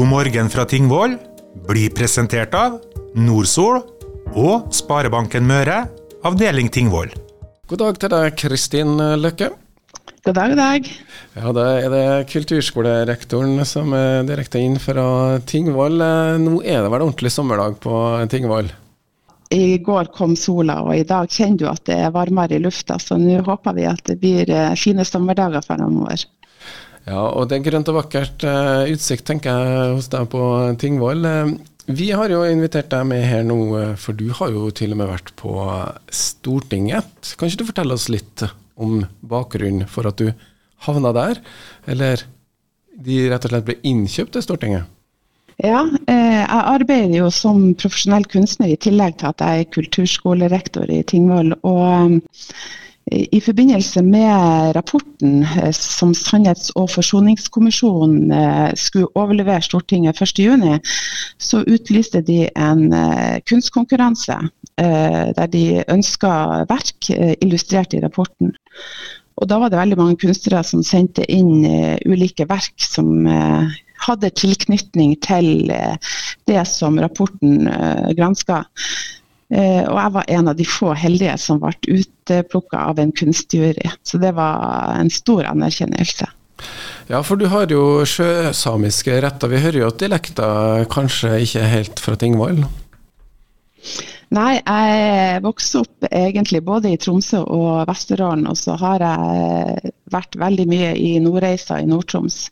God morgen fra Tingvoll blir presentert av Nordsol og Sparebanken Møre, avdeling Tingvoll. God dag til deg, Kristin Løkke. God dag, god dag. Ja, Da er det kulturskolerektoren som er direkte inn fra Tingvoll. Nå er det vel ordentlig sommerdag på Tingvoll? I går kom sola, og i dag kjenner du at det er varmere i lufta. Så nå håper vi at det blir fine sommerdager fremover. Ja, og det er grønt og vakkert uh, utsikt, tenker jeg, hos deg på Tingvoll. Uh, vi har jo invitert deg med her nå, uh, for du har jo til og med vært på Stortinget. Kan ikke du fortelle oss litt om bakgrunnen for at du havna der, eller de rett og slett ble innkjøpt til Stortinget? Ja, jeg arbeider jo som profesjonell kunstner i tillegg til at jeg er kulturskolerektor i Tingvoll. og i forbindelse med rapporten eh, som Sannhets- og forsoningskommisjonen eh, skulle overlevere Stortinget 1.6, så utlyste de en eh, kunstkonkurranse der de ønska verk illustrert i rapporten. Og Da var det veldig mange kunstnere som sendte inn ulike verk som hadde tilknytning til det som rapporten granska. Eh, og jeg var en av de få heldige som ble utplukka av en kunstjury. Så det var en stor anerkjennelse. Ja, for du har jo sjøsamiske retter. Vi hører jo at dialekta kanskje ikke er helt fra Tingvoll? Nei, jeg vokste opp egentlig både i Tromsø og Vesterålen. Og så har jeg vært veldig mye i Nordreisa i Nord-Troms,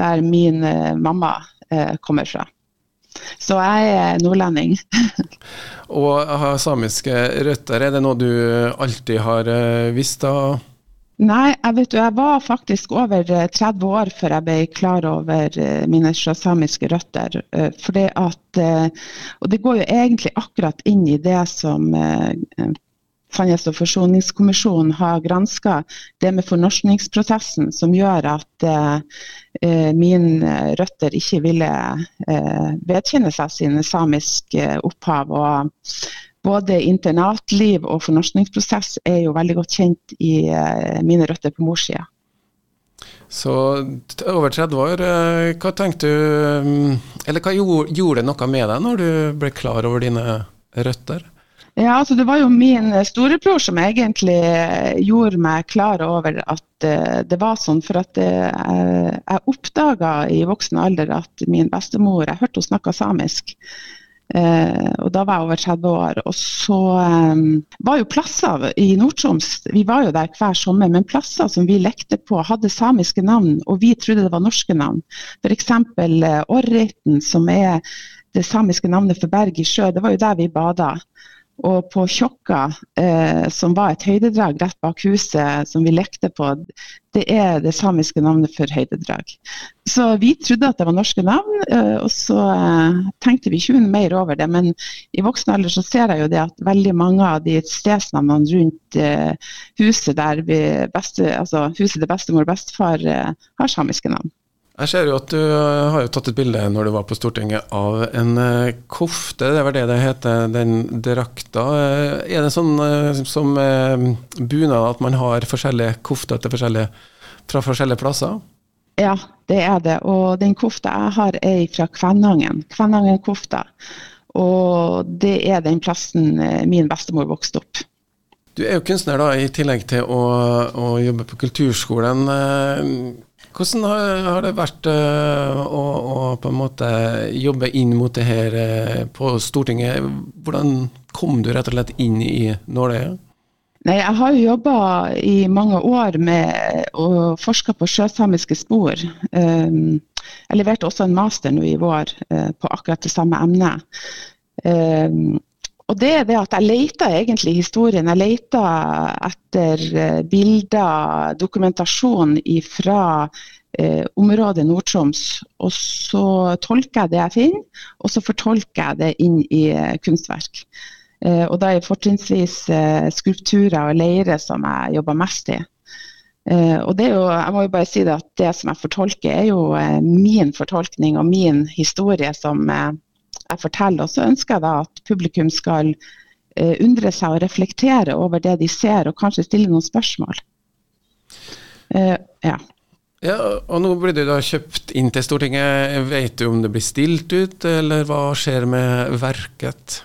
der min eh, mamma eh, kommer fra. Så jeg er nordlending. og samiske røtter, er det noe du alltid har eh, visst? da? Nei, jeg vet du, jeg var faktisk over 30 eh, år før jeg ble klar over eh, mine sjøsamiske røtter. Fordi at, og det går jo egentlig akkurat inn i det som Sannhets- og forsoningskommisjonen har granska det med fornorskningsprosessen som gjør at eh, mine røtter ikke ville eh, vedkjenne seg sine samiske opphav. og både internatliv og fornorskningsprosess er jo veldig godt kjent i eh, mine røtter på morssida. Så over 30 år, eh, hva tenkte du mm, Eller hva gjorde det noe med deg når du ble klar over dine røtter? Ja, altså Det var jo min eh, storebror som egentlig eh, gjorde meg klar over at uh, det var sånn. For at jeg oppdaga i voksen alder at min bestemor Jeg hørte hun snakka samisk. Og Da var jeg over 30 år. Og så var jo plasser i Nord-Troms Vi var jo der hver sommer, men plasser som vi lekte på, hadde samiske navn, og vi trodde det var norske navn. F.eks. Uh, Orriten, som er det samiske navnet for berg i sjø. Det var jo der vi bada. Og på Tjokka, eh, som var et høydedrag rett bak huset som vi lekte på, det er det samiske navnet for høydedrag. Så vi trodde at det var norske navn, eh, og så eh, tenkte vi ikke mer over det. Men i voksen alder så ser jeg jo det at veldig mange av de stedsnavnene rundt eh, huset der vi beste, altså huset til bestemor og bestefar eh, har samiske navn. Jeg ser jo at du eh, har jo tatt et bilde når du var på Stortinget av en uh, kofte, det vel det det heter, den drakta. Uh, er det sånn som bunad at man har forskjellige kofter forskjellige, fra forskjellige plasser? Ja, det er det. Og den kofta jeg har er fra Kvænangen. Kvænangen-kofta. Og det er den plassen min bestemor vokste opp. Du er jo kunstner da, i tillegg til å, å jobbe på kulturskolen. Hvordan har det vært uh, å, å, på en måte jobbe inn mot det her uh, på Stortinget? Hvordan kom du rett og slett inn i nåløyet? Nei, Jeg har jo jobba i mange år med å forske på sjøsamiske spor. Um, jeg leverte også en master nå i vår uh, på akkurat det samme emnet. Og det er det at Jeg leter egentlig historien. Jeg leter etter eh, bilder, dokumentasjon fra eh, området Nord-Troms. Og så tolker jeg det jeg finner, og så fortolker jeg det inn i eh, kunstverk. Eh, og da er det fortrinnsvis eh, skulpturer og leire som jeg jobber mest i. Eh, og det er jo, jeg må jo bare si det at det som jeg fortolker, er jo min fortolkning og min historie som jeg forteller. Og så ønsker jeg da at publikum skal uh, undre seg og reflektere over det de ser, og kanskje stille noen spørsmål. Uh, ja. Ja, og Nå blir det da kjøpt inn til Stortinget. Vet du om det blir stilt ut, eller hva skjer med verket?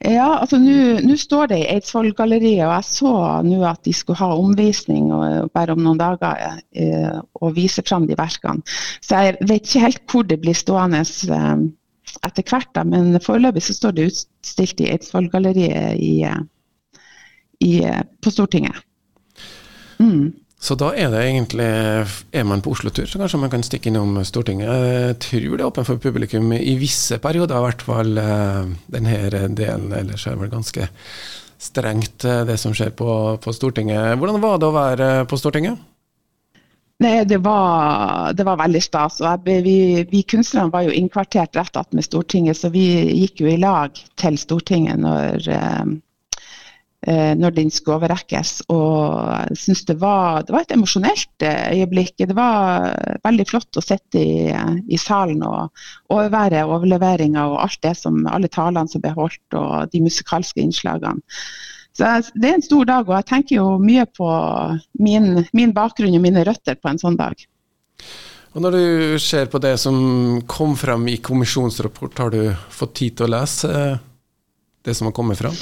Ja, altså Nå står det i Eidsvollgalleriet, og jeg så nå at de skulle ha omvisning og, bare om noen dager eh, og vise fram de verkene. Så jeg vet ikke helt hvor det blir stående eh, etter hvert, da, men foreløpig så står det utstilt i Eidsvollgalleriet eh, eh, på Stortinget. Mm. Så da er det egentlig Er man på Oslo-tur, så kanskje man kan stikke innom Stortinget. Jeg tror det er åpent for publikum i visse perioder, i hvert fall eh, denne delen. Ellers er det vel ganske strengt, det som skjer på, på Stortinget. Hvordan var det å være på Stortinget? Nei, det var, det var, veldig stas. Jeg, vi, vi, kunstnerne var jo innkvartert rett attmed Stortinget, så vi gikk jo i lag til Stortinget når, eh, Eh, når den skulle overrekkes. Og jeg synes det det var et emosjonelt eh, øyeblikk. Det var veldig flott å sitte i, i salen og overvære overleveringa og alt det som, alle talene som ble holdt og de musikalske innslagene. Så Det er en stor dag, og jeg tenker jo mye på min, min bakgrunn og mine røtter på en sånn dag. Og Når du ser på det som kom frem i kommisjonsrapport, har du fått tid til å lese det som har kommet frem?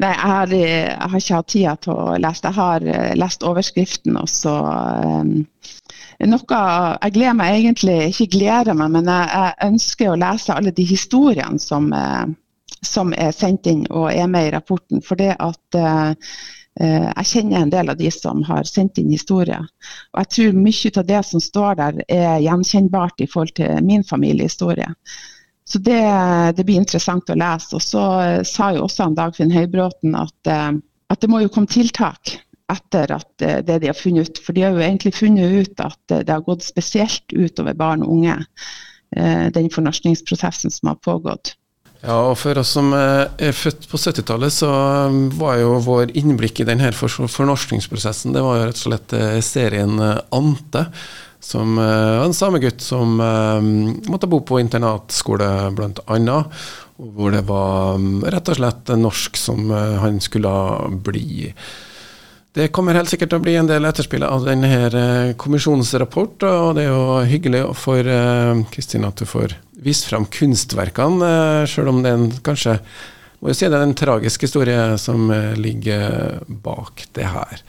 Nei, jeg har, jeg har, ikke hatt tida til å lese. Jeg har eh, lest overskriften og så um, noe Jeg gleder meg egentlig ikke gleder meg, men jeg, jeg, ønsker å lese alle de historiene som, uh, som, er sendt inn og er med i rapporten. For det at uh, jeg kjenner en del av de som har sendt inn historier. Og jeg tror mye av det som står der er gjenkjennbart i forhold til min familiehistorie. Så det, det, blir interessant å lese. Og så eh, sa jo også Dagfinn Høybråten at, eh, at, det må jo komme tiltak etter at eh, det de har funnet ut. For de har jo egentlig funnet ut at det har gått spesielt utover barn og unge, den fornorskningsprosessen som har pågått. Ja, og For oss som er født på 70-tallet, så var jo vår innblikk i denne fornorskningsprosessen det var jo rett og slett serien Ante som var en samegutt som måtte bo på internatskole, bl.a. Hvor det var um, rett og slett norsk som han skulle bli. Det kommer helt sikkert til å bli en del etterspill av denne kommisjonens rapport, og det er jo hyggelig for Kristin at du får vist fram kunstverkene, uh, sjøl om det er en, kanskje må jo si det er en tragisk historie som ligger bak det her.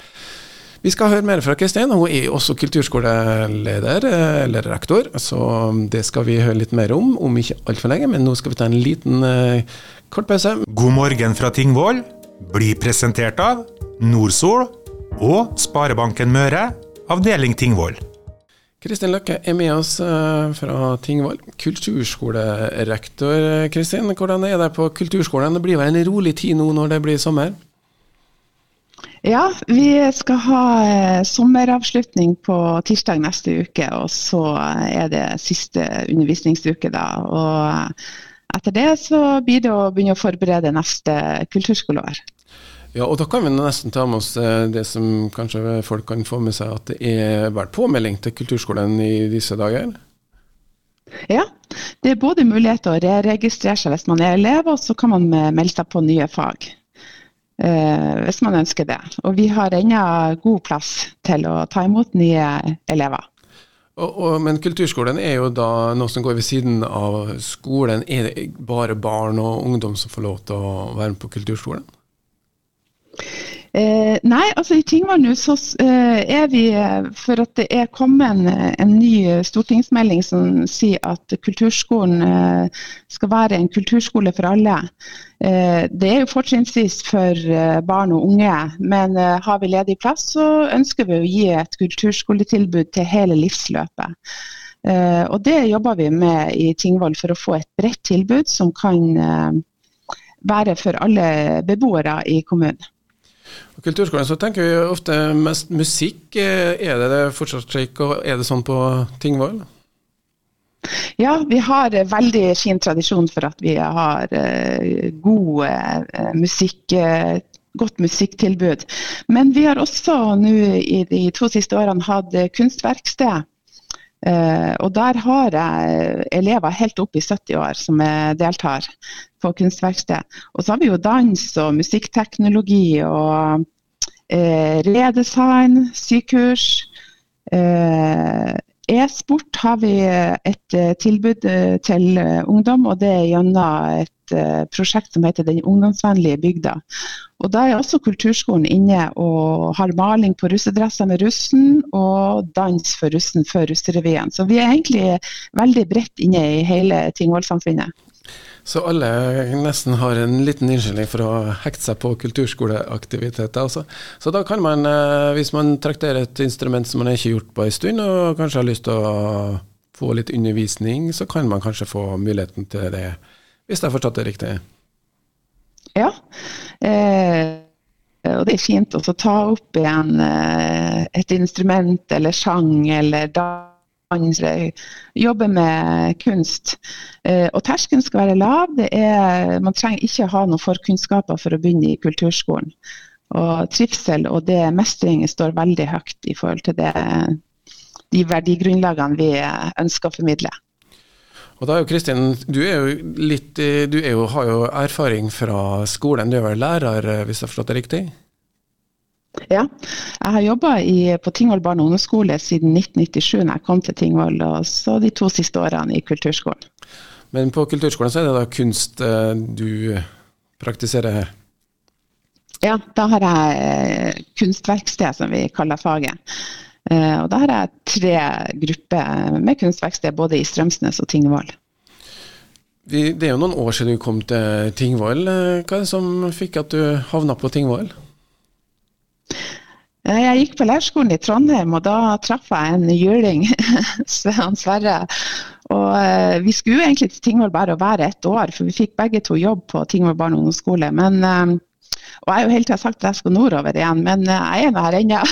Vi skal høre mer fra Kristin. Hun er også kulturskoleleder, eh, eller rektor, så det skal vi høre litt mer om om ikke altfor lenge. Men nå skal vi ta en liten kort pause. God morgen fra Tingvoll blir presentert av Nordsol og Sparebanken Møre, avdeling Tingvoll. Kristin Løkke er med oss uh, fra Tingvoll. Kulturskolerektor Kristin, hvordan er det på kulturskolen? Det blir vel en rolig tid nå når det blir sommer? Ja, vi skal ha eh, sommeravslutning på tirsdag neste uke. Og så er det siste undervisningsuke da. Og etter det så blir det å begynne å forberede neste kulturskoleår. Ja, og da kan vi nesten ta med oss eh, det som kanskje folk kan få med seg, at det er vært påmelding til kulturskolen i disse dager? Ja, det er både mulighet til å re-registrere seg hvis man er elev, og så kan man melde seg på nye fag. Eh, hvis man ønsker det. Og vi har ennå god plass til å ta imot nye elever. Og, og, men kulturskolen er jo da noe som går ved siden av skolen. Er det bare barn og ungdom som får lov til å være med på kulturskolen? Eh, nei, altså i Tingvann nå så eh, er vi For at det er kommet en, en, ny stortingsmelding som sier at kulturskolen eh, skal være en kulturskole for alle. Eh, det er jo fortrinnsvis for eh, barn og unge, men eh, har vi ledig plass, så ønsker vi å gi et kulturskoletilbud til hele livsløpet. Og Det jobber vi med i Tingvoll for å få et bredt tilbud som kan være for alle beboere i kommunen. Kulturskolen så tenker vi ofte mest musikk. Er det det fortsatt slik, og er det sånn på Tingvoll? Ja, vi har veldig fin tradisjon for at vi har uh, god musikk, godt musikktilbud. Men vi har også nå i de to siste årene hatt kunstverksted. Og der har jeg elever helt opp i 70 år som deltar på kunstverksted. Og så har vi jo dans og musikkteknologi og eh, redesign, sykurs. E-sport har vi et tilbud til ungdom, og det er gjennom et prosjekt som heter Den ungdomsvennlige bygda. Og Da er også kulturskolen inne og har maling på russedresser med russen, og dans for russen før russerevyen. Så vi er egentlig veldig bredt inne i hele Tingvoll-samfunnet. Så alle nesten har en liten unnskyldning for å hekte seg på kulturskoleaktiviteter. Altså. Så da kan man, eh, hvis man trakterer et instrument som man ikke har gjort på en stund, og kanskje har lyst til å få litt undervisning, så kan man kanskje få muligheten til det, hvis jeg har forstått det riktig? Ja. Eh, og det er fint å ta opp igjen eh, et instrument eller sang eller dans andre jobber med kunst. Eh, og terskelen skal være lav. Er, man trenger ikke ha noen forkunnskaper for å begynne i kulturskolen. Og trivsel og det mestring står veldig høyt i forhold til det, de verdigrunnlagene vi ønsker å formidle. Og da er jo Kristin, du, er jo litt, du er jo, har jo erfaring fra skolen. Du er vel lærer, hvis jeg har forstått det riktig? Ja, jeg har jobba på Tingvoll barne- og ungdomsskole siden 1997 da jeg kom til Tingvoll, og så de to siste årene i kulturskolen. Men på kulturskolen så er det da kunst eh, du praktiserer? her? Ja, da har jeg eh, kunstverksted, som vi kaller faget. Eh, og da har jeg tre grupper med kunstverksted både i Strømsnes og Tingvoll. Det er jo noen år siden du kom til Tingvoll. Hva er det som fikk at du havna på Tingvoll? Eh, jeg gikk på lærerskolen i Trondheim, og da traff jeg en juling, Svean Sverre. Og eh, vi skulle egentlig til Tingvoll bare å være ett år, for vi fikk begge to jobb på Tingvoll barne- og ungdomsskole. Men, eh, og jeg har jo hele tida sagt at jeg skal nordover igjen, men jeg er nå her ennå.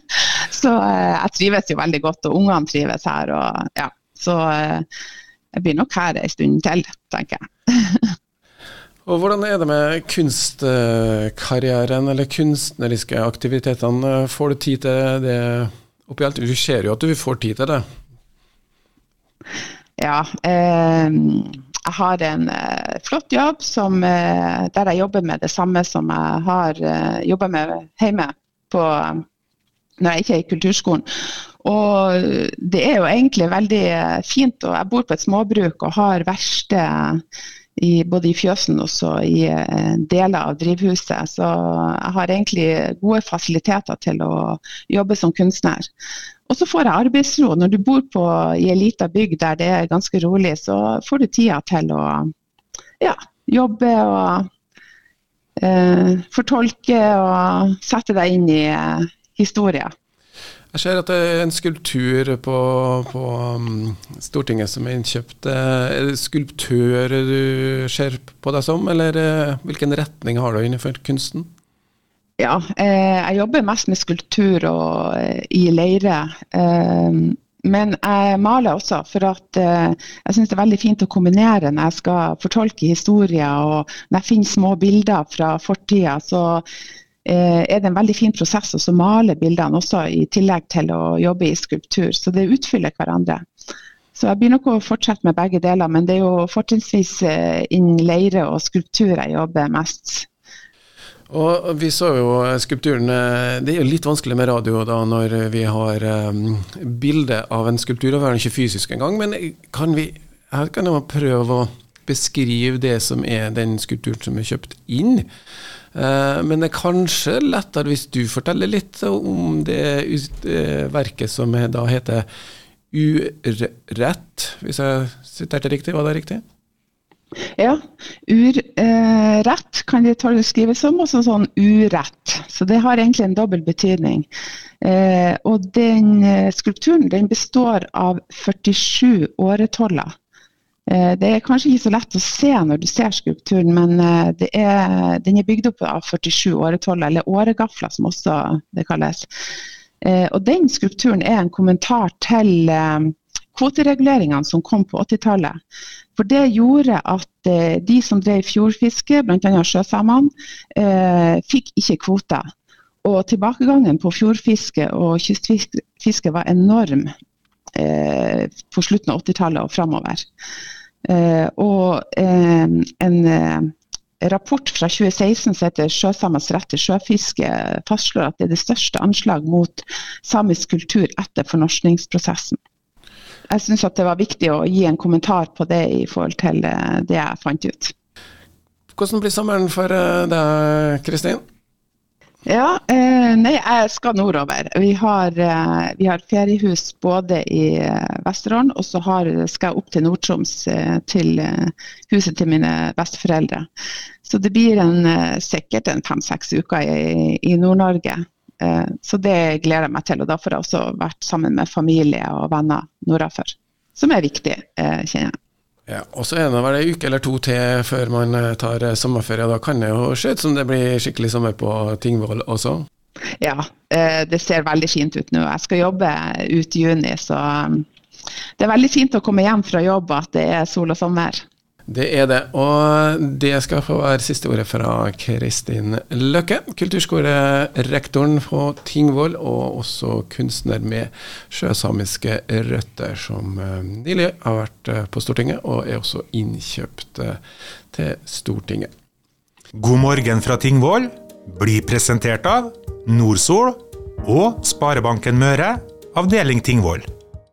så jeg trives jo veldig godt, og ungene trives her. Og, ja, så jeg blir nok her en stund til, tenker jeg. Og Hvordan er det med kunstkarrieren eller kunstneriske aktivitetene? Får du tid til det oppi alt? Du ser jo at du får tid til det? Ja. Eh, jeg har en eh, flott jobb som, eh, der jeg jobber med det samme som jeg har eh, jobba med hjemme på, når jeg ikke er i kulturskolen. Og det er jo egentlig veldig eh, fint. og Jeg bor på et småbruk og har verksted i, både i fjøsen og i eh, deler av drivhuset. Så jeg har egentlig gode fasiliteter til å jobbe som kunstner. Og så får jeg arbeidsro. Når du bor på, i ei lita bygd der det er ganske rolig, så får du tida til å ja, jobbe og eh, fortolke og sette deg inn i eh, historier. Jeg ser at det er en skulptur på, på um, Stortinget som er innkjøpt. Eh, er det skulptør du ser på deg som, eller eh, hvilken retning har du innenfor kunsten? Ja, eh, jeg jobber mest med skulptur og i leire. Men jeg maler også, for at jeg syns det er veldig fint å kombinere når jeg skal fortolke historier og når jeg finner små bilder fra fortida. Så er det en veldig fin prosess å male bildene også, i tillegg til å jobbe i skulptur. Så det utfyller hverandre. Så jeg blir nok å fortsette med begge deler, men det er jo fortrinnsvis eh, innen leire og skulptur jeg jobber mest. Og Vi så jo skulpturen eh, Det er jo litt vanskelig med radio da når vi har um, bilde av en skulptur, og den ikke fysisk engang. Men kan vi her kan jeg prøve å beskrive det som er den skulpturen som er kjøpt inn. Eh, men det er kanskje lettere hvis du forteller litt om det eh, verket som da heter Urett, hvis jeg siterte riktig, var det riktig? Ja. Urett kan det skrives som, og sånn urett. Så det har egentlig en dobbel betydning. Eh, og den skulpturen den består av 47 åretoller. Eh, det er kanskje ikke så lett å se når du ser skulpturen, men eh, er, den er bygd opp av 47 åretoller, eller åregafler som også det kalles. Eh, og Den skulpturen er en kommentar til kvotereguleringene som kom på 80-tallet. For det gjorde at de som drev fjordfiske, bl.a. sjøsamene, fikk ikke kvoter. Og tilbakegangen på fjordfiske og kystfiske var enorm på slutten av 80-tallet og framover. Eh, og eh, en, rapport fra 2016 som heter 'Sjøsamers rett til sjøfiske', fastslår at det er det største anslag mot samisk kultur etter fornorskningsprosessen. Jeg syns det var viktig å gi en kommentar på det i forhold til eh, det jeg fant ut. Hvordan blir sommeren for eh, deg, Kristin? Ja, eh, nei, jeg skal nordover. Vi har, eh, vi har feriehus både i eh, Vesterålen, og så har, skal jeg opp til Nord-Troms, til huset til mine besteforeldre. Så det blir en, sikkert en fem-seks uker i, i Nord-Norge. så det gleder jeg meg til. Og da får jeg også vært sammen med familie og venner nordafor. Som er viktig, kjenner jeg. Ja, og så er det vel ei uke eller to til før man eh, tar eh, sommerferie. Da kan det jo se ut som det blir skikkelig sommer på Tingvoll også? Ja, eh, det ser veldig fint ut nå. Jeg skal jobbe ut i juni, så det er veldig fint å komme hjem fra jobb at det er sol og sommer. Det er det, og det skal få være siste ordet fra Kristin Løkke, kulturskolerektoren på Tingvoll, og også kunstner med sjøsamiske røtter, som eh, nylig har vært eh, på Stortinget, og er også innkjøpt eh, til Stortinget. God morgen fra Tingvoll blir presentert av Nordsol og Sparebanken Møre, avdeling Tingvoll.